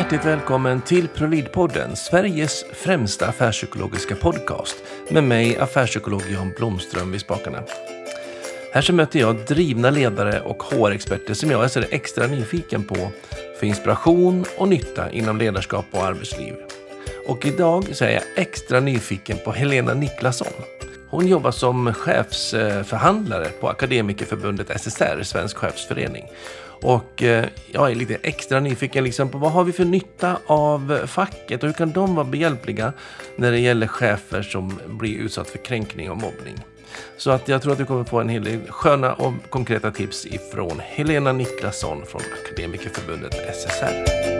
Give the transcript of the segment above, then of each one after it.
Hjärtligt välkommen till Prolidpodden, Sveriges främsta affärspsykologiska podcast med mig, affärspsykolog Jan Blomström vid spakarna. Här så möter jag drivna ledare och HR-experter som jag är så extra nyfiken på för inspiration och nytta inom ledarskap och arbetsliv. Och idag så är jag extra nyfiken på Helena Niklasson. Hon jobbar som chefsförhandlare på Akademikerförbundet SSR, Svensk chefsförening. Och eh, jag är lite extra nyfiken liksom på vad har vi för nytta av facket och hur kan de vara behjälpliga när det gäller chefer som blir utsatt för kränkning och mobbning. Så att jag tror att du kommer få en hel del sköna och konkreta tips ifrån Helena Niklasson från Akademikerförbundet SSR.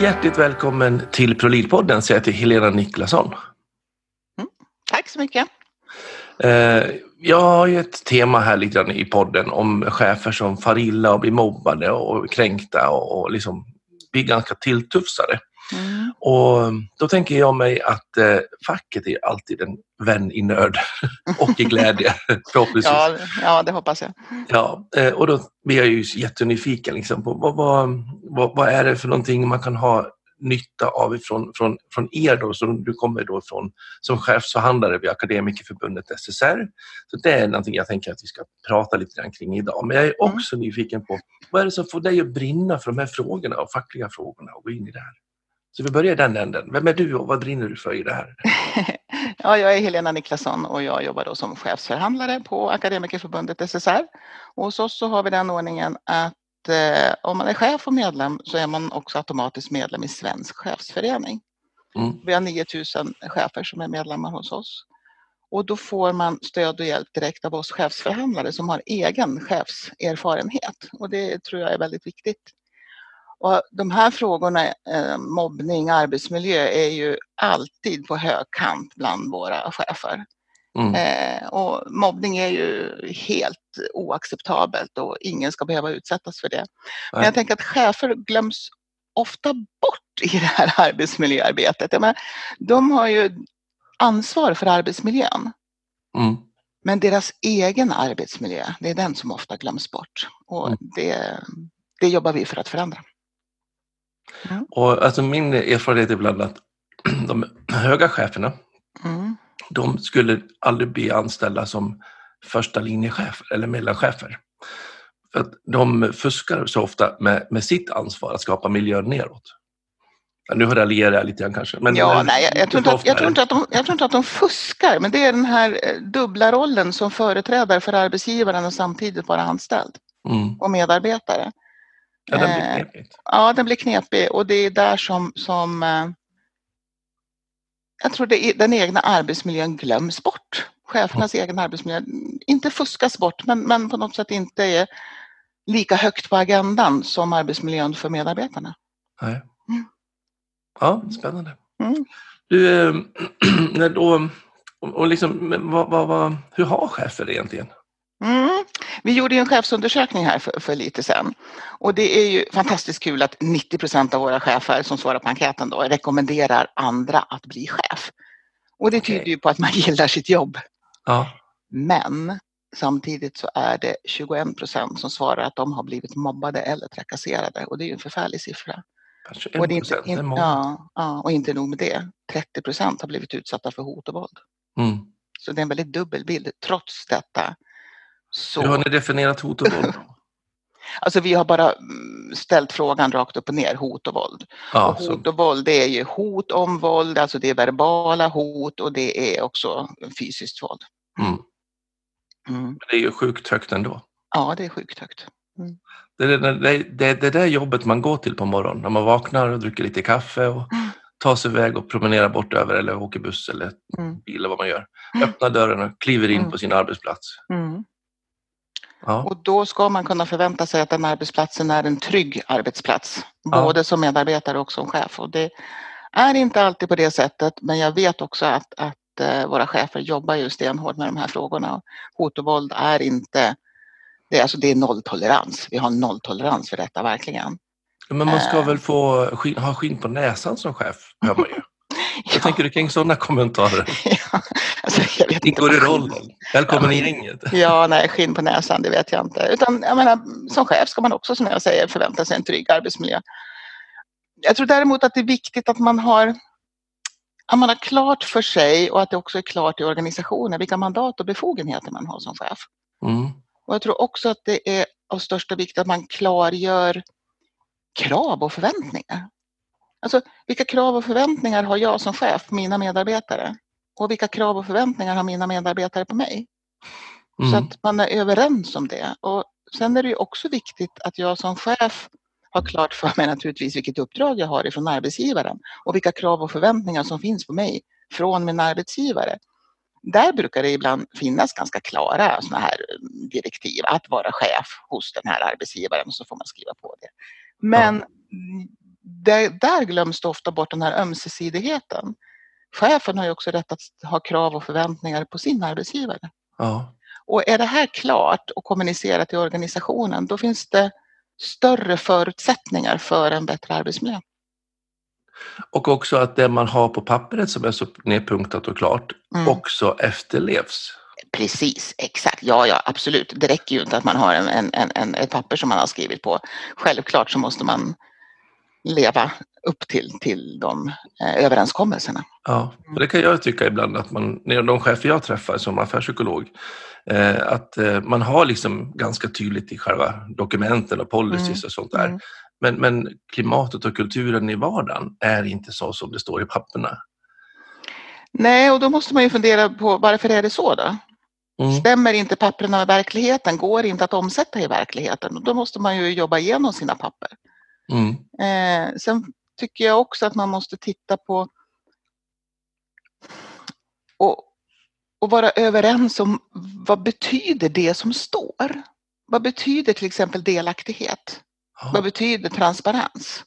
Hjärtligt välkommen till ProLid-podden jag till Helena Niklasson. Tack så mycket. Eh, jag har ju ett tema här lite grann i podden om chefer som far illa och blir mobbade och kränkta och liksom blir ganska tilltufsade. Mm. Och då tänker jag mig att eh, facket är alltid en vän i nöd och i glädje förhoppningsvis. Ja, ja, det hoppas jag. Ja, eh, och då blir jag ju jättenyfiken liksom på vad, vad, vad, vad, är det för någonting man kan ha nytta av ifrån, från, från er då, som du kommer då från som chefsförhandlare vid Akademikerförbundet SSR. Så det är någonting jag tänker att vi ska prata lite grann kring idag. Men jag är mm. också mm. nyfiken på vad är det som får dig att brinna för de här frågorna och fackliga frågorna och gå in i det här? Så vi börjar i den änden. Vem är du och vad brinner du för i det här? ja, jag är Helena Niklasson och jag jobbar då som chefsförhandlare på Akademikerförbundet SSR. Och hos oss så har vi den ordningen att eh, om man är chef och medlem så är man också automatiskt medlem i Svensk chefsförening. Mm. Vi har 9000 chefer som är medlemmar hos oss. Och då får man stöd och hjälp direkt av oss chefsförhandlare som har egen chefserfarenhet. Och det tror jag är väldigt viktigt. Och de här frågorna, eh, mobbning, arbetsmiljö, är ju alltid på högkant bland våra chefer. Mm. Eh, och mobbning är ju helt oacceptabelt och ingen ska behöva utsättas för det. Nej. Men jag tänker att chefer glöms ofta bort i det här arbetsmiljöarbetet. menar, de har ju ansvar för arbetsmiljön. Mm. Men deras egen arbetsmiljö, det är den som ofta glöms bort. Och mm. det, det jobbar vi för att förändra. Mm. Och alltså min erfarenhet är ibland att de höga cheferna, mm de skulle aldrig bli anställda som första linjechefer eller mellanchefer. För att de fuskar så ofta med, med sitt ansvar att skapa miljön neråt. Nu raljerar jag lite grann kanske. Men ja, nej, jag, jag, tror inte att, jag, tror inte att de, jag tror inte att de fuskar, men det är den här eh, dubbla rollen som företrädare för arbetsgivaren och samtidigt vara anställd mm. och medarbetare. Ja, den blir eh, knepig. Ja, den blir knepig och det är där som, som eh, jag tror det är, den egna arbetsmiljön glöms bort. Chefernas mm. egen arbetsmiljö, inte fuskas bort, men, men på något sätt inte är lika högt på agendan som arbetsmiljön för medarbetarna. Nej. Mm. Ja, spännande. Mm. Du, äh, då, och liksom, vad, vad, vad, hur har chefer egentligen? Mm. Vi gjorde en chefsundersökning här för, för, lite sedan och det är ju fantastiskt kul att 90 procent av våra chefer som svarar på enkäten då rekommenderar andra att bli chef. Och det tyder ju på att man gillar sitt jobb. Ja. Men samtidigt så är det 21 procent som svarar att de har blivit mobbade eller trakasserade och det är ju en förfärlig siffra. Kanske och, det är inte, in, ja, ja, och inte nog med det, 30 procent har blivit utsatta för hot och våld. Mm. Så det är en väldigt dubbel bild. Trots detta så... Hur har ni definierat hot och våld? Alltså vi har bara mm, ställt frågan rakt upp och ner, hot och våld. Ja, och hot så... och våld det är ju hot om våld, alltså det är verbala hot och det är också fysiskt våld. Mm. Mm. Men det är ju sjukt högt ändå. Ja, det är sjukt högt. Mm. Det är det, det, det, där jobbet man går till på morgonen, när man vaknar och dricker lite kaffe och mm. tar sig iväg och promenerar bort över eller åker buss eller mm. bil eller vad man gör. Öppnar dörren och kliver in på sin arbetsplats. Ja. Och då ska man kunna förvänta sig att den arbetsplatsen är en trygg arbetsplats. Både ja. som medarbetare och som chef. Och det är inte alltid på det sättet men jag vet också att, att eh, våra chefer jobbar ju stenhårt med de här frågorna. Hot och våld är inte, det är, alltså det är nolltolerans. Vi har nolltolerans för detta verkligen. Men man ska äh, väl få ha skinn på näsan som chef, hör man ju. Vad tänker du kring sådana kommentarer? ja, alltså, jag vet Ingår i rollen? Välkommen i gänget. Ja, nej, skinn på näsan, det vet jag inte. Utan jag menar, som chef ska man också, som jag säger, förvänta sig en trygg arbetsmiljö. Jag tror däremot att det är viktigt att man har, att man har klart för sig och att det också är klart i organisationen vilka mandat och befogenheter man har som chef. Mm. Och jag tror också att det är av största vikt att man klargör krav och förväntningar. Alltså vilka krav och förväntningar har jag som chef på mina medarbetare? Och vilka krav och förväntningar har mina medarbetare på mig? Mm. Så att man är överens om det. Och sen är det ju också viktigt att jag som chef har klart för mig naturligtvis vilket uppdrag jag har ifrån arbetsgivaren och vilka krav och förväntningar som finns på mig från min arbetsgivare. Där brukar det ibland finnas ganska klara såna här direktiv att vara chef hos den här arbetsgivaren och så får man skriva på det. Men ja. där, där glöms det ofta bort den här ömsesidigheten. Chefen har ju också rätt att ha krav och förväntningar på sin arbetsgivare. Ja. Och är det här klart och kommunicerat i organisationen, då finns det större förutsättningar för en bättre arbetsmiljö. Och också att det man har på pappret som är så nedpunktat och klart mm. också efterlevs. Precis, exakt. Ja, ja, absolut. Det räcker ju inte att man har en, en, en, ett papper som man har skrivit på. Självklart så måste man leva upp till, till de eh, överenskommelserna. Ja, och det kan jag tycka ibland att man, när de chefer jag träffar som affärspsykolog, eh, att eh, man har liksom ganska tydligt i själva dokumenten och policies mm. och sånt där. Mm. Men, men klimatet och kulturen i vardagen är inte så som det står i papperna. Nej, och då måste man ju fundera på varför är det så då? Mm. Stämmer inte papperna med verkligheten? Går inte att omsätta i verkligheten? Då måste man ju jobba igenom sina papper. Mm. Eh, sen tycker jag också att man måste titta på och, och vara överens om vad betyder det som står? Vad betyder till exempel delaktighet? Ja. Vad betyder transparens?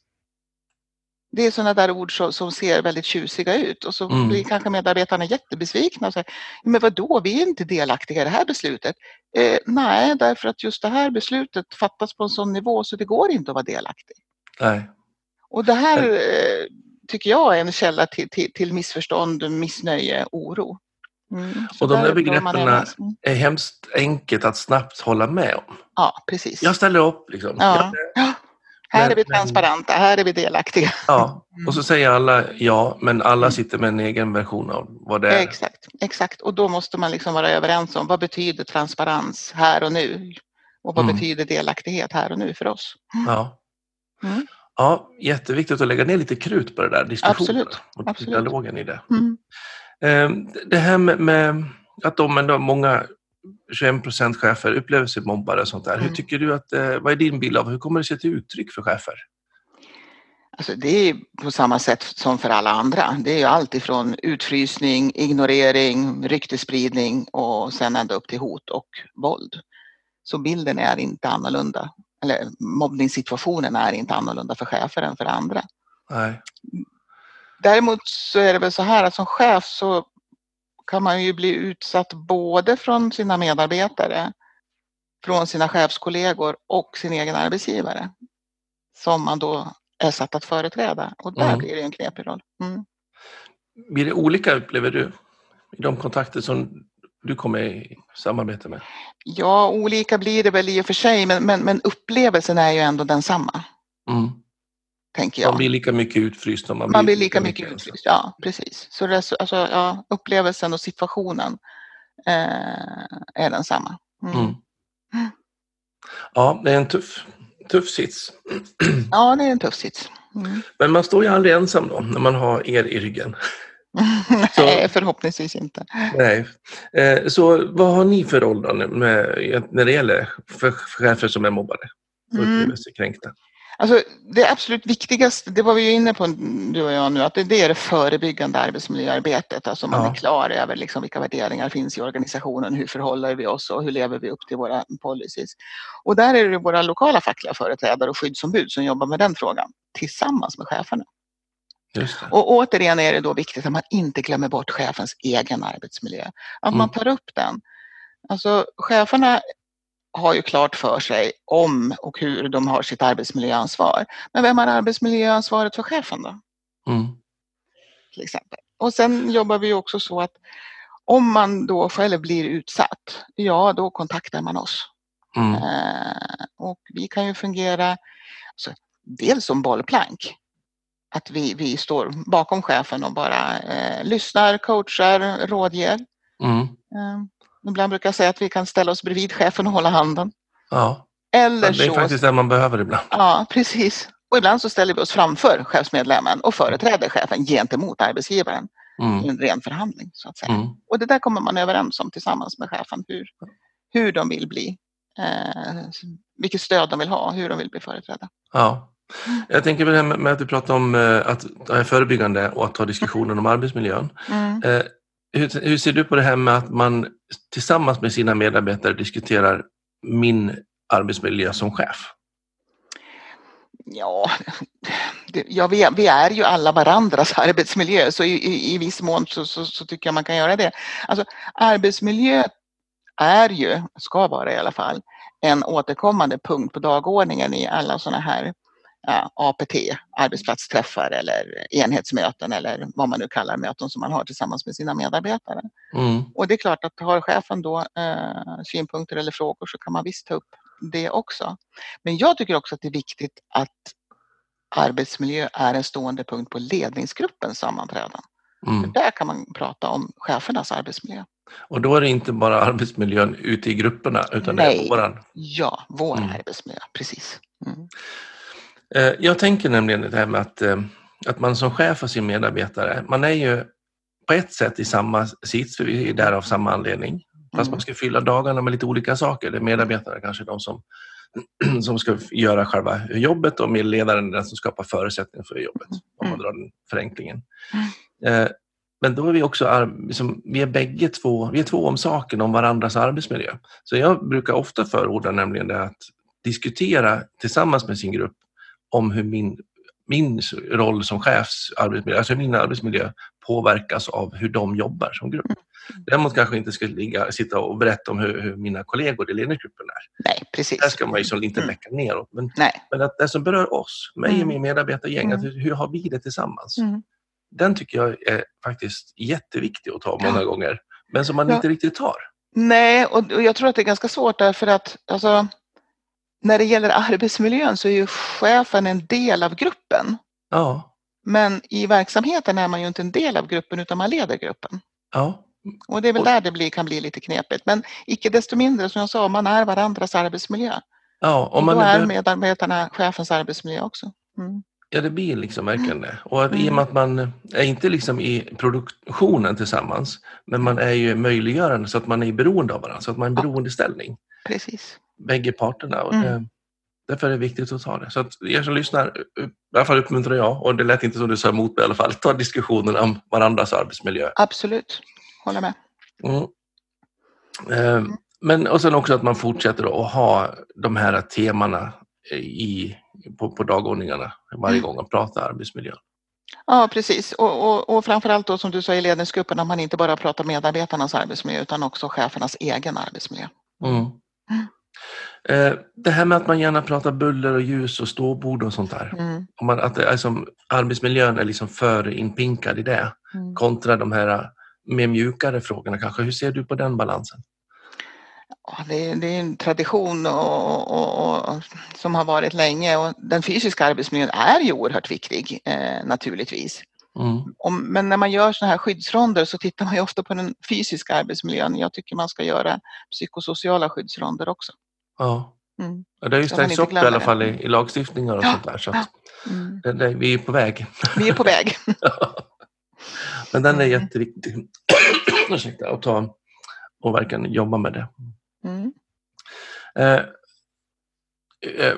Det är sådana där ord som, som, ser väldigt tjusiga ut och så mm. blir kanske medarbetarna jättebesvikna och säger, men vadå, vi är inte delaktiga i det här beslutet. Eh, nej, därför att just det här beslutet fattas på en sån nivå så det går inte att vara delaktig. Nej. Och det här eh, tycker jag är en källa till, till, till missförstånd, missnöje, oro. Mm, och de där begreppen är, hemskt enkelt att snabbt hålla med om. Ja, precis. Jag ställer upp. Liksom. Ja. ja. Här men, är vi transparenta, här är vi delaktiga. Ja, och så säger alla ja, men alla sitter med en egen version av vad det är. Exakt, exakt. Och då måste man liksom vara överens om vad betyder transparens här och nu? Och vad mm. betyder delaktighet här och nu för oss? Ja. Mm. Ja, jätteviktigt att lägga ner lite krut på det där, diskussionen och Absolut. dialogen i det. Mm. Ehm, det här med, med att de ändå, många 21 procent chefer upplever sig mobbade och sånt där. Mm. Hur tycker du att, eh, vad är din bild av hur kommer det sig till uttryck för chefer? Alltså det är på samma sätt som för alla andra. Det är ju allt ifrån utfrysning, ignorering, ryktespridning och sen ända upp till hot och våld. Så bilden är inte annorlunda. Eller mobbningssituationen är inte annorlunda för chefer än för andra. Nej. Däremot så är det väl så här att som chef så kan man ju bli utsatt både från sina medarbetare, från sina chefskollegor och sin egen arbetsgivare som man då är satt att företräda. Och där mm. blir det en knepig roll. Mm. Blir det olika upplever du i de kontakter som du kommer i samarbete med? Ja, olika blir det väl i och för sig, men, men, men upplevelsen är ju ändå densamma. Mm tänker jag. Man blir lika mycket utfryst. Man, man blir lika mycket, mycket utfryst, ja precis. Så det, alltså, ja, upplevelsen och situationen eh, är densamma. Mm. Mm. Ja, det är en tuff, tuff sits. Ja, det är en tuff sits. Mm. Men man står ju aldrig ensam då, när man har er i ryggen. nej, förhoppningsvis inte. Nej. Eh, så vad har ni för roll då med, när det gäller för chefer som är mobbade och upplever sig kränkta? Alltså, det absolut viktigaste, det var vi ju inne på du och jag nu, att det, det är det förebyggande arbetsmiljöarbetet. Alltså man ja. är klar över liksom vilka värderingar finns i organisationen, hur förhåller vi oss och hur lever vi upp till våra policies. Och där är det våra lokala fackliga företrädare och skyddsombud som jobbar med den frågan tillsammans med cheferna. Och återigen är det då viktigt att man inte glömmer bort chefens egen arbetsmiljö. Att mm. man tar upp den. Alltså cheferna har ju klart för sig om och hur de har sitt arbetsmiljöansvar. Men vem har arbetsmiljöansvaret för chefen då? Mm. Till exempel. Och sen jobbar vi också så att Om man då själv blir utsatt, ja då kontaktar man oss. Mm. Eh, och vi kan ju fungera alltså, dels som bollplank. Att vi, vi står bakom chefen och bara eh, lyssnar, coachar, rådger. Mm. Eh, ibland brukar jag säga att vi kan ställa oss bredvid chefen och hålla handen. Ja. Eller Det är så, faktiskt det man behöver ibland. ja precis. Och ibland så ställer vi oss framför chefsmedlemmen och företräder chefen gentemot arbetsgivaren i Mm. en ren förhandling. Så att säga. Mm. Och det där kommer man överens om tillsammans med chefen hur, hur de vill bli, eh, vilket stöd de vill ha, hur de vill bli företrädda. Ja. Jag tänker på det här med att du pratar om eh, att det är förebyggande och att ta diskussionen om arbetsmiljön. Mm. Eh, Hur, hur ser du på det här med att man tillsammans med sina medarbetare diskuterar min arbetsmiljö som chef? Ja, det, ja vi, vi är ju alla varandras arbetsmiljö så i, i, i viss mån så, så, så tycker jag man kan göra det. Alltså, arbetsmiljö är ju, ska vara i alla fall, en återkommande punkt på dagordningen i alla sådana här APT, arbetsplatsträffar eller enhetsmöten eller vad man nu kallar möten som man har tillsammans med sina medarbetare. Mm. Och det är klart att har chefen då eh, synpunkter eller frågor så kan man visst ta upp det också. Men jag tycker också att det är viktigt att arbetsmiljö är en stående punkt på ledningsgruppens sammanträden. Mm. Där kan man prata om chefernas arbetsmiljö. Och då är det inte bara arbetsmiljön ute i grupperna utan det Nej. är våran. Ja, vår Mm. arbetsmiljö, precis. Mm. Eh, Jag tänker nämligen det här med att, eh, att man som chef för sin medarbetare, man är ju på ett sätt i samma sits, för vi är där av samma anledning. Fast Mm. man ska fylla dagarna med lite olika saker. Det är medarbetare kanske de som, som ska göra själva jobbet och ledaren är den som skapar förutsättningar för jobbet. Om man drar den förenklingen. Eh, Men då är vi också, liksom, vi är bägge två, vi är två om saken om varandras arbetsmiljö. Så jag brukar ofta förorda nämligen det att diskutera tillsammans med sin grupp om hur min, min roll som chefs arbetsmiljö, alltså min arbetsmiljö påverkas av hur de jobbar som grupp. Däremot kanske inte ska ligga, sitta och berätta om hur, hur mina kollegor i ledningsgruppen är. Nej, precis. Där ska man så inte Mm. läcka neråt. Men, Nej. men att det som berör oss, mig och Mm. min medarbetargäng, Mm. hur, hur har vi det tillsammans? Mm. Den tycker jag är faktiskt jätteviktig att ta många Ja. gånger. Men som man Ja. inte riktigt tar. Nej, och och jag tror att det är ganska svårt därför att alltså, när det gäller arbetsmiljön så är ju chefen en del av gruppen. Ja, Men i verksamheten är man ju inte en del av gruppen utan man leder gruppen. ja, Och det är väl Och- där det blir, kan bli lite knepigt. Men icke desto mindre, som jag sa, man är varandras arbetsmiljö. ja. Och man då är medarbetarna chefens arbetsmiljö också. Mm. ja, det blir liksom verkligen det. Och att, i och Mm. med att man är inte liksom i produktionen tillsammans, men man är ju möjliggörande så att man är beroende av varandra, så att man är Ja. beroendeställning. Precis. Bägge parterna. Och Mm. det, därför är det viktigt att ta det. Så att er som lyssnar, i alla fall uppmuntrar jag, och det lät inte som du sa emot mig i alla fall, ta diskussionen om varandras arbetsmiljö. Absolut. Håller med. Mm. Eh, Men och sen också att man fortsätter att ha de här temana i, på, på dagordningarna varje Mm. gång och prata arbetsmiljö. Ja, precis. Och, och, och framförallt då som du sa i ledningsgruppen att man inte bara pratar medarbetarnas arbetsmiljö utan också chefernas egen arbetsmiljö. Mm. Eh, Det här med att man gärna pratar buller och ljus och ståbord och sånt där. Mm. Om man, att som, arbetsmiljön är liksom för inpinkad i det Mm. kontra de här mer mjukare frågorna kanske. Hur ser du på den balansen? Ja, det, är, det är en tradition och, och, och, som har varit länge och den fysiska arbetsmiljön är ju oerhört viktig eh, naturligtvis. Mm. Om, men när man gör sådana här skyddsronder så tittar man ju ofta på den fysiska arbetsmiljön. Jag tycker man ska göra psykosociala skyddsronder också. Ja. Mm. Ja, Det har ju stärkts upp i alla fall i, i lagstiftningar och Ja, sånt där. Så att Mm. det, det, vi är på väg. Vi är på väg. Men den är Mm. jätteviktig. Ursäkta, att ta och verkligen jobba med det. Mm. Eh, eh,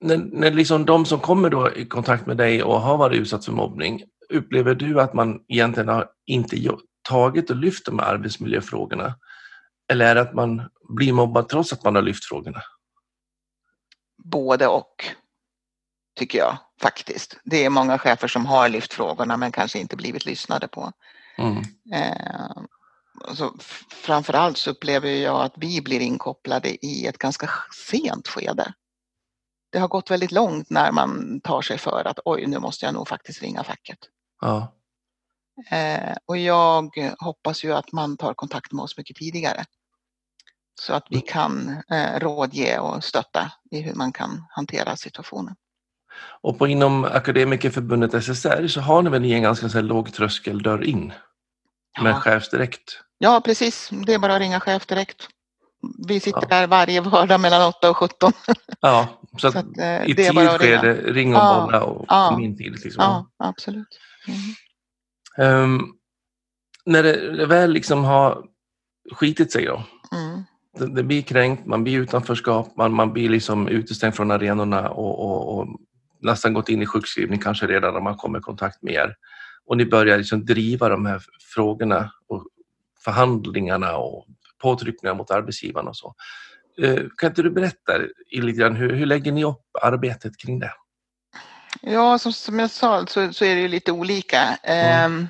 när, när liksom de som kommer då i kontakt med dig och har varit utsatt för mobbning, upplever du att man egentligen har inte tagit och lyft de här arbetsmiljöfrågorna? Eller är det att man blir mobbad trots att man har lyft frågorna? Både och, tycker jag faktiskt. Det är många chefer som har lyft frågorna men kanske inte blivit lyssnade på. Mm. Eh, alltså, f- framförallt så upplever jag att vi blir inkopplade i ett ganska sent skede. Det har gått väldigt långt när man tar sig för att oj, nu måste jag nog faktiskt ringa facket. Ja. Eh, och jag hoppas ju att man tar kontakt med oss mycket tidigare. Så att vi kan eh, rådge och stötta i hur man kan hantera situationen. Och på inom Akademikerförbundet SSR så har ni väl en ganska så låg tröskeldörr in med Ja. chefsdirekt? Ja, precis. Det är bara att ringa chef direkt. Vi sitter Ja. där varje vardag mellan 8 och 17. Ja, så Så att, eh, i det är tid ringa. skede, ring och Ja, bolla och ja. kom in tidigt. Liksom. Ja, absolut. Mm. Ehm, när det, det väl liksom har skitit sig då, Mm. Det, blir kränkt, man blir utanförskap, man, man blir liksom utestängd från arenorna och, och, och nästan gått in i sjukskrivning kanske redan när man kommer i kontakt med er. Och ni börjar liksom driva de här frågorna och förhandlingarna och påtryckningar mot arbetsgivarna och så. Eh, Kan inte du berätta lite grann, hur, hur lägger ni upp arbetet kring det? Ja, som, som jag sa så, så är det ju lite olika. Ehm,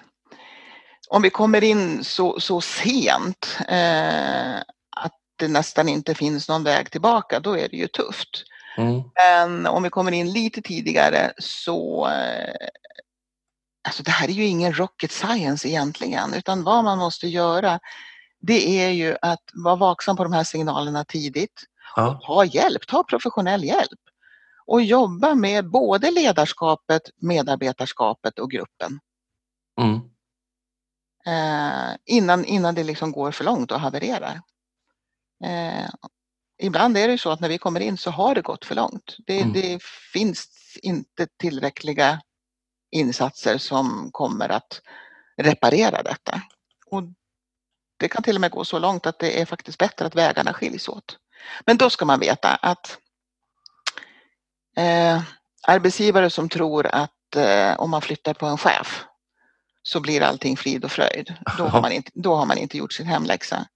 om vi kommer in så, så sent eh, det nästan inte finns någon väg tillbaka, då är det ju tufft. Mm. Men om vi kommer in lite tidigare så eh, Alltså det här är ju ingen rocket science egentligen, utan vad man måste göra det är ju att vara vaksam på de här signalerna tidigt. Ja. Ta hjälp, ta professionell hjälp. Och jobba med både ledarskapet, medarbetarskapet och gruppen. Mm. Eh, innan, innan det liksom går för långt och havererar. Eh, ibland är det ju så att när vi kommer in så har det gått för långt. Det, Mm. det finns inte tillräckliga insatser som kommer att reparera detta. Och det kan till och med gå så långt att det är faktiskt bättre att vägarna skiljs åt. Men då ska man veta att eh, arbetsgivare som tror att eh, om man flyttar på en chef så blir allting frid och fröjd. Då har man inte, då har man inte gjort sin hemläxa.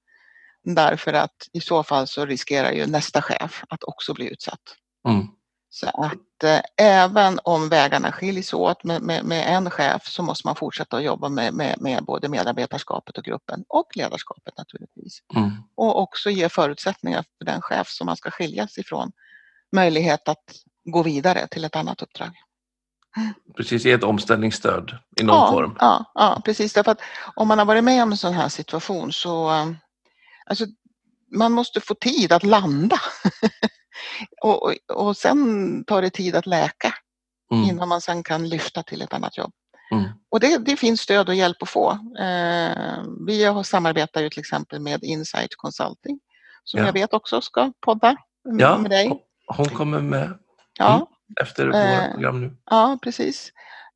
Därför att i så fall så riskerar ju nästa chef att också bli utsatt. Mm. Så att eh, även om vägarna skiljs åt med, med, med en chef så måste man fortsätta att jobba med, med, både medarbetarskapet och gruppen och ledarskapet naturligtvis. Mm. Och också ge förutsättningar för den chef som man ska skiljas ifrån möjlighet att gå vidare till ett annat uppdrag. Precis, ge ett omställningsstöd i någon ja, form. Ja, ja, precis. Därför att om man har varit med om en sån här situation så eh, alltså, man måste få tid att landa. och, och, och sen tar det tid att läka Mm. innan man sen kan lyfta till ett annat jobb. Mm. Och det, det finns stöd och hjälp att få. Eh, vi har samarbetar ju till exempel med Insight Consulting som Ja. jag vet också ska podda med, Ja, med dig. hon- kommer med Ja, Mm. efter våra Eh, program nu. Ja, precis.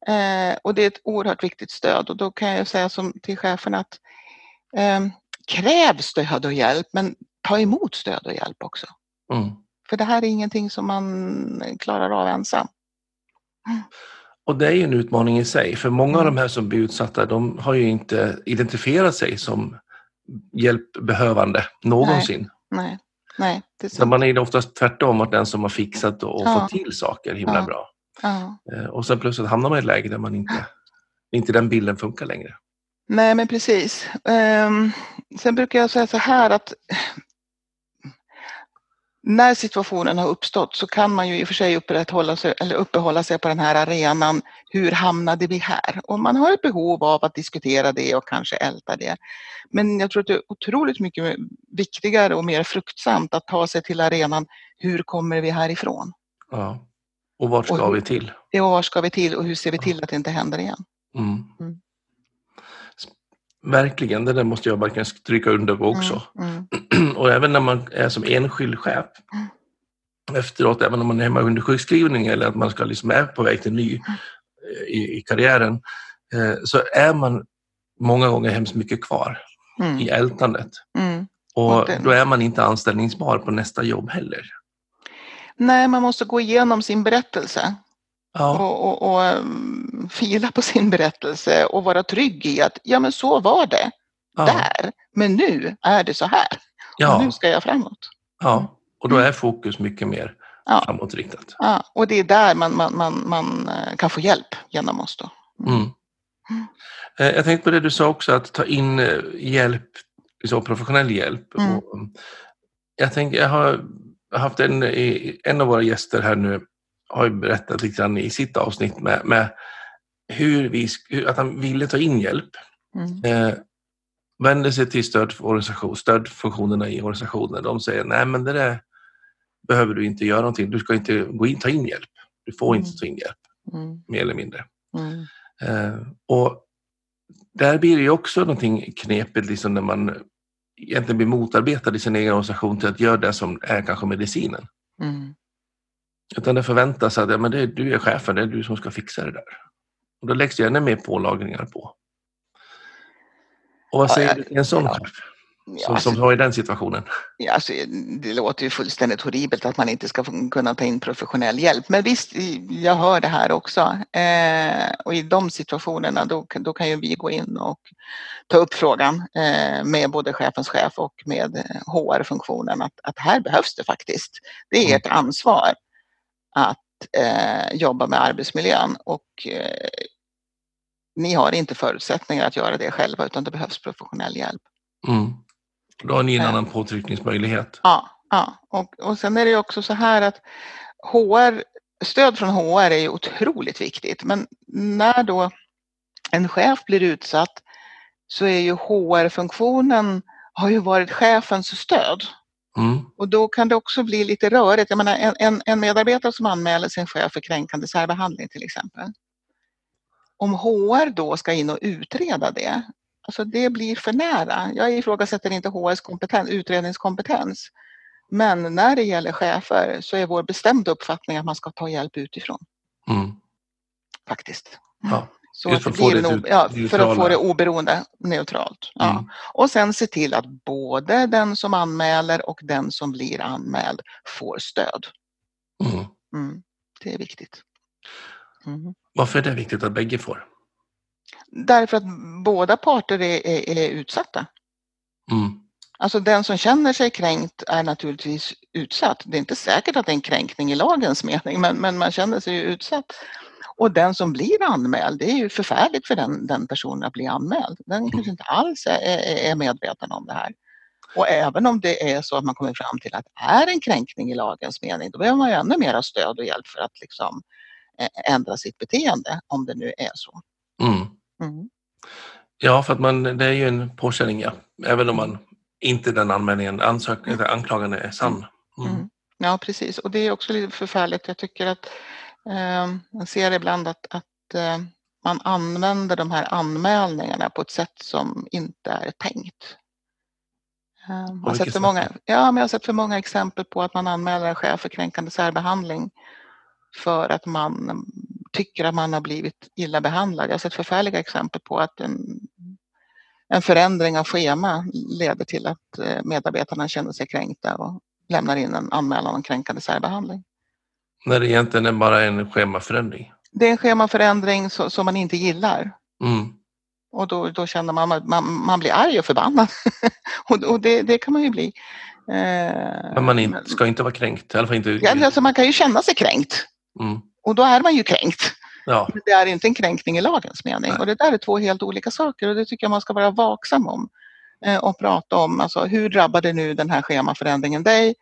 Eh, och det är ett oerhört viktigt stöd och då kan jag säga som till cheferna att eh, kräv stöd och hjälp men ta emot stöd och hjälp också. Mm. För det här är ingenting som man klarar av ensam. Och det är ju en utmaning i sig, för många av Mm. de här som blir utsatta, de har ju inte identifierat sig som hjälpbehövande någonsin. Nej, nej, det är Så man är ju oftast tvärtom, att den som har fixat och Ja. fått till saker himla Ja. bra. Ja. Eh, Och sen plötsligt hamnar man i ett läge där man inte, inte den bilden funkar längre. Nej, men precis. Ehm, sen brukar jag säga så här att när situationen har uppstått så kan man ju i och för sig upprätthålla sig, eller uppehålla sig på den här arenan. Hur hamnade vi här? Och man har ett behov av att diskutera det och kanske älta det. Men jag tror att det är otroligt mycket viktigare och mer fruktsamt att ta sig till arenan. Hur kommer vi härifrån? Ja. Och vart Och ska hur- vi till? Ja, Och var ska vi till och hur ser vi till att det inte händer igen? Mm. Mm. Verkligen, det där måste jag verkligen stryka under också. Mm, mm, och även när man är som enskild chef efteråt, även om man är hemma under sjukskrivning eller att man ska liksom är på väg till ny eh, i, i karriären, eh, så är man många gånger hemskt mycket kvar mm, i ältandet. mm. Och Och då är man inte anställningsbar på nästa jobb heller. Nej, man måste gå igenom sin berättelse Ja, och, och, och um, fila på sin berättelse och vara trygg i att ja, men så var det ja, där, men nu är det så här och ja, nu ska jag framåt. ja. Och då är fokus mycket mer Ja. framåtriktat. Ja, och det är där man, man, man, man eh, kan få hjälp genom oss då. Mm. Eh, Jag tänkte på det du sa också, att ta in eh, hjälp, så professionell hjälp. Mm. Och, mm, jag, tänker, jag har haft en, en av våra gäster här nu har ju berättat lite grann i sitt avsnitt med, med hur vi, att han ville ta in hjälp. Mm. Eh, vänder sig till stödorganisation, stödfunktionerna i organisationen. De säger nej men det där behöver du inte göra någonting. Du ska inte gå in, ta in hjälp. Du får Mm. inte ta in hjälp, Mm. mer eller mindre. Mm. Eh, och där blir det ju också någonting knepigt liksom när man egentligen blir motarbetad i sin egen organisation till att göra det som är kanske medicinen. Utan det förväntas att ja, men det är, du är chefen, det är du som ska fixa det där. Och då läggs det ännu mer pålagringar på. Och vad Ja, säger jag- du till en sån ja. chef Ja, som, alltså, som har i den situationen? Ja, alltså, det låter ju fullständigt horribelt att man inte ska kunna ta in professionell hjälp. Men visst, jag hör det här också. Eh, och i de situationerna då, då kan ju vi gå in och ta upp frågan eh, med både chefens chef och med eh, HR-funktionen att, att här behövs det faktiskt. Det är Mm. ert ansvar att eh, jobba med arbetsmiljön och eh, ni har inte förutsättningar att göra det själva utan det behövs professionell hjälp. Mm. Då har ni en Eh. annan påtryckningsmöjlighet. Ja, ja. Och, och sen är det också så här att HR, stöd från HR är ju otroligt viktigt. Men när då en chef blir utsatt så är ju HR-funktionen har ju varit chefens stöd. Mm. Och då kan det också bli lite rörigt. Jag menar, en, en, medarbetare som anmäler sin chef för kränkande särbehandling till exempel. Om HR då ska in och utreda det, alltså det blir för nära. Jag ifrågasätter inte HRs kompetens, utredningskompetens. Men när det gäller chefer så är vår bestämda uppfattning att man ska ta hjälp utifrån Mm. faktiskt. Ja, Så just att för att få det en, ut- o- ja, för att få det oberoende, neutralt. Ja. Mm. Och sen se till att både den som anmäler och den som blir anmäld får stöd. Mm. Mm, det är viktigt. Mm. Varför är det viktigt att bägge får? Därför att båda parter är, är, är utsatta. Mm. Alltså den som känner sig kränkt är naturligtvis utsatt. Det är inte säkert att det är en kränkning i lagens mening, men, men man känner sig ju utsatt. Och den som blir anmäld, det är ju förfärligt för den, den personen att bli anmäld. Den kanske inte alls är, är, medveten om det här. Och även om det är så att man kommer fram till att det är en kränkning i lagens mening, då behöver man ju ännu mer stöd och hjälp för att liksom ändra sitt beteende, om det nu är så. Mm. Mm. Ja, för att man, det är ju en påkänning, ja. Även om man inte den anmälningen, ansök, eller anklagan är sann. Mm. Mm. Ja, precis. Och det är också lite förfärligt. Jag tycker att man ser ibland att, att eh, man använder de här anmälningarna på ett sätt som inte är tänkt. Eh, jag, har sett för många, ja, men jag har sett för många exempel på att man anmäler en chef för kränkande särbehandling för att man tycker att man har blivit illa behandlad. Jag har sett förfärliga exempel på att en, en förändring av schema leder till att eh, medarbetarna känner sig kränkta och lämnar in en anmälan om kränkande särbehandling. När det egentligen är bara en schemaförändring. Det är en schemaförändring som man inte gillar Mm. och då, då känner man att man, man blir arg och förbannad. och och det, det kan man ju bli. Eh, Men man in, ska inte vara kränkt. I alla fall inte. ja, alltså man kan ju känna sig kränkt Mm. och då är man ju kränkt. Ja, Men det är inte en kränkning i lagens mening. Nej. Och det där är två helt olika saker och det tycker jag man ska vara vaksam om. Eh, och prata om, alltså hur drabbade nu den här schemaförändringen dig?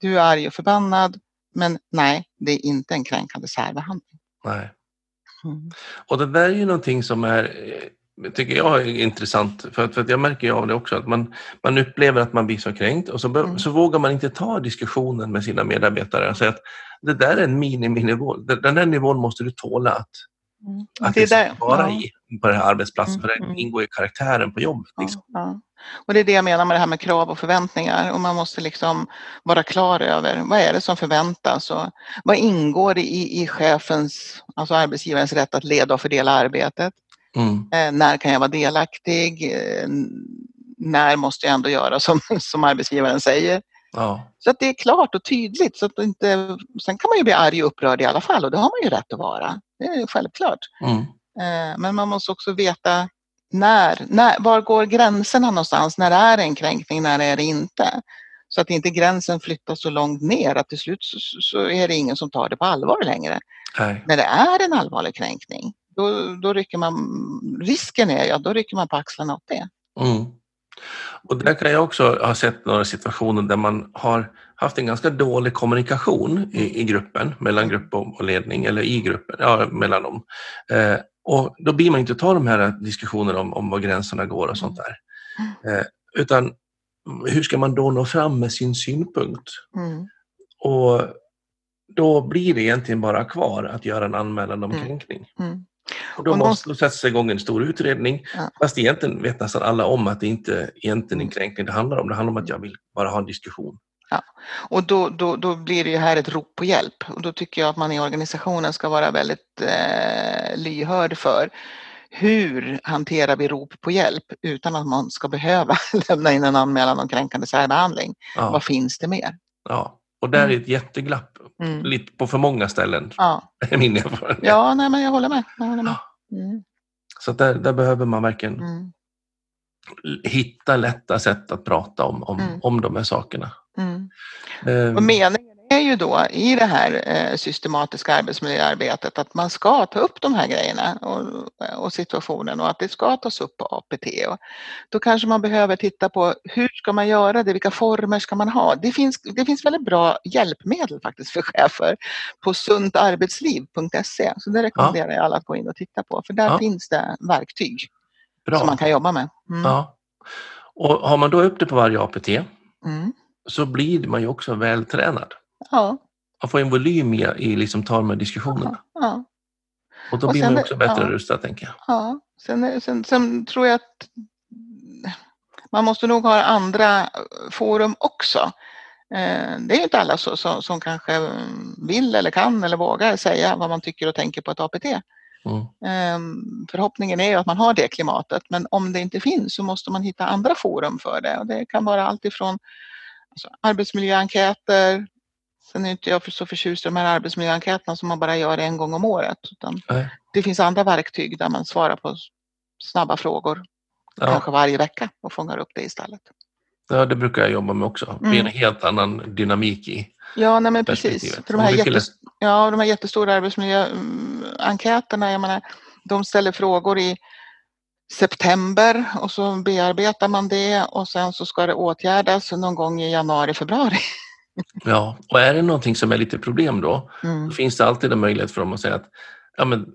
Du är arg och förbannad. Men nej, det är inte en kränkande särbehandling. nej. Mm. Och det där är ju någonting som är, eh, tycker jag är intressant. För att, för att jag märker ju av det också, att man, man upplever att man blir så kränkt och så, Mm. så vågar man inte ta diskussionen med sina medarbetare och säga att det där är en miniminivå. Den den där nivån måste du tåla att, Mm. att Det där- vara ja. i på den här arbetsplatsen. Mm, För det mm. ingår i karaktären på jobbet. Liksom. Ja, ja. Och det är det jag menar med det här med krav och förväntningar. Och man måste liksom vara klar över vad är det som förväntas och vad ingår i, i chefens, alltså arbetsgivarens rätt att leda och fördela arbetet. Mm. Eh, när kan jag vara delaktig? Eh, när måste jag ändå göra som, som arbetsgivaren säger? Ja. Så att det är klart och tydligt. Så att inte, sen kan man ju bli arg och upprörd i alla fall och det har man ju rätt att vara. Det är självklart. Mm. Eh, Men man måste också veta när, när, var går gränserna någonstans? När är det en kränkning, när är det inte? Så att inte gränsen flyttas så långt ner att till slut så, så är det ingen som tar det på allvar längre. Nej. När det är en allvarlig kränkning, då, då rycker man, risken är ja, då rycker man på axlarna åt det. Mm. Och där kan jag också ha sett några situationer där man har haft en ganska dålig kommunikation i, i gruppen, mellan grupp och ledning eller i gruppen, ja, mellan dem. Eh, Och då blir man inte ta de här diskussionerna om, om var gränserna går och sånt där. Eh, utan hur ska man då nå fram med sin synpunkt? Mm. Och då blir det egentligen bara kvar att göra en anmälan om Mm. kränkning. Mm. Och då Och måste då sättas igång en stor utredning. Ja. Fast egentligen vet nästan alla om att det inte egentligen är en Mm. kränkning det handlar om. Det handlar om att jag vill bara ha en diskussion. Och då, då, då blir det ju här ett rop på hjälp och då tycker jag att man i organisationen ska vara väldigt eh, lyhörd för hur hanterar vi rop på hjälp utan att man ska behöva lämna in en anmälan om kränkande särbehandling. Ja, Vad finns det mer? ja. Och där är Mm. ett jätteglapp. Mm. Lite på för många ställen, Ja, är min erfarenhet. ja nej, men jag håller med. Jag håller med. Mm. Så där, där behöver man verkligen Mm. hitta lätta sätt att prata om, om, Mm. om de här sakerna. Mm. Eh, Och meningen är ju då i det här eh, systematiska arbetsmiljöarbetet att man ska ta upp de här grejerna och, och situationen och att det ska tas upp på APT. Och då kanske man behöver titta på hur ska man göra det, vilka former ska man ha? Det finns, det finns väldigt bra hjälpmedel faktiskt för chefer på sundarbetsliv.se. Så det rekommenderar jag alla att gå in och titta på för där Ja. finns det verktyg bra. som man kan jobba med. Mm. Ja. Och har man då upp det på varje APT Mm. Så blir man ju också vältränad. Ja, Man får en volym i, i liksom ta de här diskussionerna. ja. Och då Och blir sen man också bättre ja. rustad, tänker jag. Ja, sen, sen, sen tror jag att man måste nog ha andra forum också. Eh, Det är ju inte alla så, som, som kanske vill eller kan eller vågar säga vad man tycker och tänker på ett APT. Mm. Eh, Förhoppningen är ju att man har det klimatet men om det inte finns så måste man hitta andra forum för det. Och det kan vara allt ifrån alltså, arbetsmiljöenkäter, sen är inte jag så förtjust i de här arbetsmiljöenkäterna som man bara gör en gång om året. Utan Nej. det finns andra verktyg där man svarar på snabba frågor Ja. kanske varje vecka och fångar upp det istället. ja, det brukar jag jobba med också. Det blir en Mm. helt annan dynamik i Ja, nej men precis. För de, här jättes- ja, de här jättestora arbetsmiljöenkäterna, jag menar, de ställer frågor i september och så bearbetar man det och sen så ska det åtgärdas någon gång i januari, februari. Ja, och är det någonting som är lite problem då, Mm. då finns det alltid en möjlighet för dem att säga att ja, men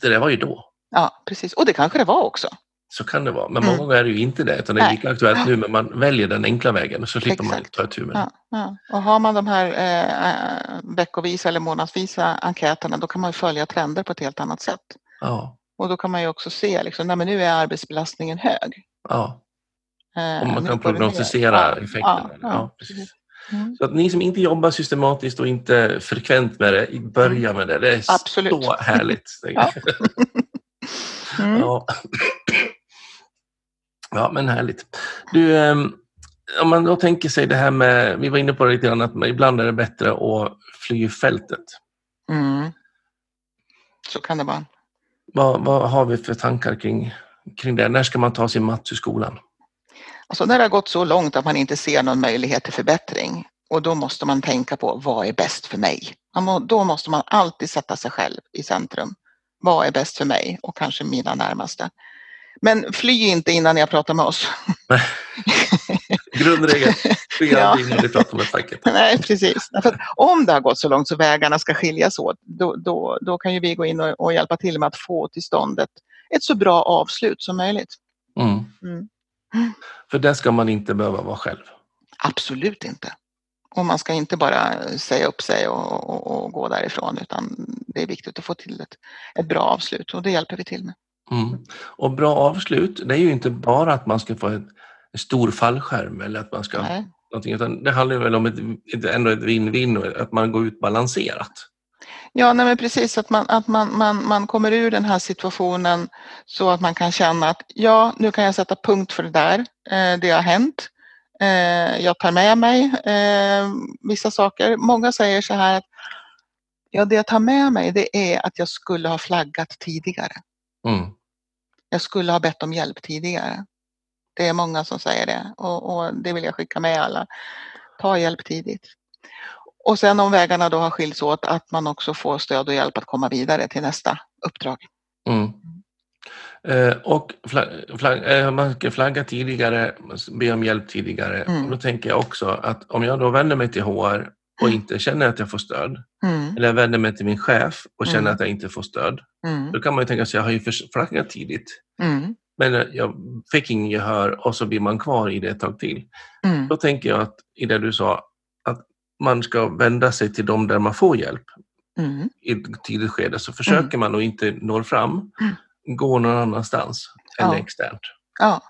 det där var ju då. Ja, precis. Och det kanske det var också. Så kan det vara. Men Mm. många gånger är det ju inte det, utan det är Nej. lika aktuellt nu, men man väljer den enkla vägen och så slipper man Exakt. ta itu med det. Ja, ja. Och har man de här eh, veckovisa eller månadsvisa enkäterna då kan man ju följa trender på ett helt annat sätt. Ja, Och då kan man ju också se, liksom, nej, men nu är arbetsbelastningen hög. ja. Eh, Om man kan prognostisera Ja, effekterna. Ja, Ja, ja, precis. Mm. Så att ni som inte jobbar systematiskt och inte frekvent med det, börja med det. Det är Absolut. så härligt. Ja. Mm. Ja. ja, men härligt. Du, ehm, om man då tänker sig det här med, vi var inne på det lite grann, att ibland är det bättre att fly fältet. Mm. Så kan det vara. Vad, vad har vi för tankar kring, kring det? När ska man ta sin mats i skolan? Alltså när det har gått så långt att man inte ser någon möjlighet till förbättring och då måste man tänka på vad är bäst för mig? Må, då måste man alltid sätta sig själv i centrum. Vad är bäst för mig och kanske mina närmaste? Men fly inte innan jag pratar med oss. Grundregeln, Ja. innan du pratar med facket. Nej, precis. För om det har gått så långt så vägarna ska skiljas åt, då, då, då kan ju vi gå in och, och hjälpa till med att få till stånd ett, ett så bra avslut som möjligt. Mm. Mm. För där ska man inte behöva vara själv. Absolut inte. Och man ska inte bara säga upp sig och, och, och gå därifrån utan det är viktigt att få till ett, ett bra avslut och det hjälper vi till med. Mm. Och bra avslut, det är ju inte bara att man ska få en stor fallskärm eller att man ska Nej. någonting, utan det handlar väl om ett, ändå ett och att man går ut balanserat. Ja, nej precis att, man, att man, man, man kommer ur den här situationen så att man kan känna att ja, nu kan jag sätta punkt för det där. Eh, det har hänt. Eh, jag tar med mig eh, vissa saker. Många säger så här att ja, det jag tar med mig det är att jag skulle ha flaggat tidigare. Mm. Jag skulle ha bett om hjälp tidigare. Det är många som säger det och, och det vill jag skicka med alla. Ta hjälp tidigt. Och sen om vägarna då har skilts åt att man också får stöd och hjälp att komma vidare till nästa uppdrag. Mm. Eh, och flag, flag, eh, man ska flagga tidigare, be om hjälp tidigare. Mm. Och då tänker jag också att om jag då vänder mig till HR och inte känner att jag får stöd, Mm. eller jag vänder mig till min chef och känner Mm. att jag inte får stöd, Mm. då kan man ju tänka sig att jag har ju förflackat tidigt. Mm. Men jag fick ingen gehör och så blir man kvar i det ett tag till. Mm. Då tänker jag att i det du sa, att man ska vända sig till dem där man får hjälp Mm. i ett tidigt skede. Så försöker man och inte når fram, gå någon annanstans eller Ja. externt. Ja.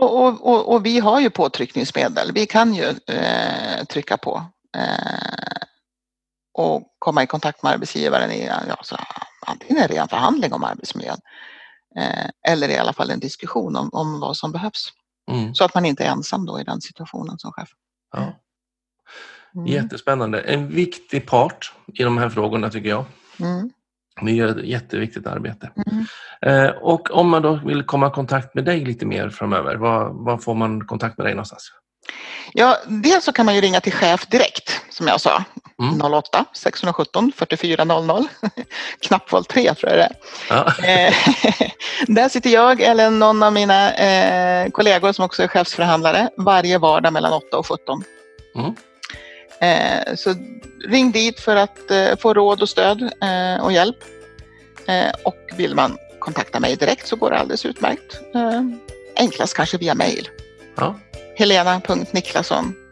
Och, och, och, och vi har ju påtryckningsmedel. Vi kan ju eh, trycka på eh, och komma i kontakt med arbetsgivaren i ja, så, antingen en ren förhandling om arbetsmiljön eh, eller i alla fall en diskussion om, om vad som behövs. Mm. Så att man inte är ensam då i den situationen som chef. Ja. Mm. Jättespännande. En viktig part i de här frågorna tycker jag. Mm. Ni gör ett jätteviktigt arbete. Mm. Eh, och om man då vill komma i kontakt med dig lite mer framöver, var, var får man kontakt med dig någonstans? Ja, dels så kan man ju ringa till chef direkt som jag sa. Mm. 08 617 44 00. Knappval 3 tror jag det är. Ja. Eh, där sitter jag eller någon av mina eh, kollegor som också är chefsförhandlare varje vardag mellan 8 och 17. Mm. Eh, så ring dit för att eh, få råd och stöd eh, och hjälp. Eh, och vill man kontakta mig direkt så går det alldeles utmärkt. Enklast kanske via mail. Ja. helena.niklasson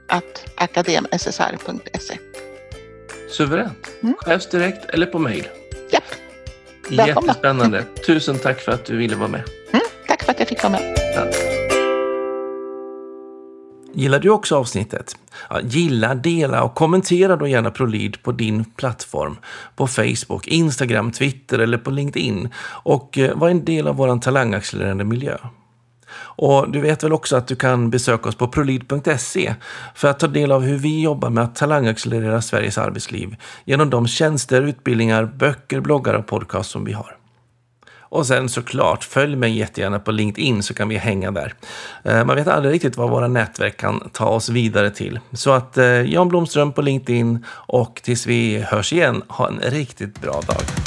akademssr.se. Suveränt. Mm. Chefsdirekt eller på mejl. Japp, Välkomna. Jättespännande. Tusen tack för att du ville vara med. tack för att jag fick vara med. Gillar du också avsnittet? Ja, gilla, dela och kommentera då gärna ProLead på din plattform. På Facebook, Instagram, Twitter eller på LinkedIn. Och eh, var en del av vår talangaccelererande miljö. Och du vet väl också att du kan besöka oss på prolid.se för att ta del av hur vi jobbar med att talangaccelerera Sveriges arbetsliv genom de tjänster, utbildningar, böcker, bloggar och podcast som vi har. Och sen såklart, följ mig jättegärna på LinkedIn så kan vi hänga där. Eh, man vet aldrig riktigt vad våra nätverk kan ta oss vidare till. Så att eh, Jan Blomström på LinkedIn och tills vi hörs igen, ha en riktigt bra dag.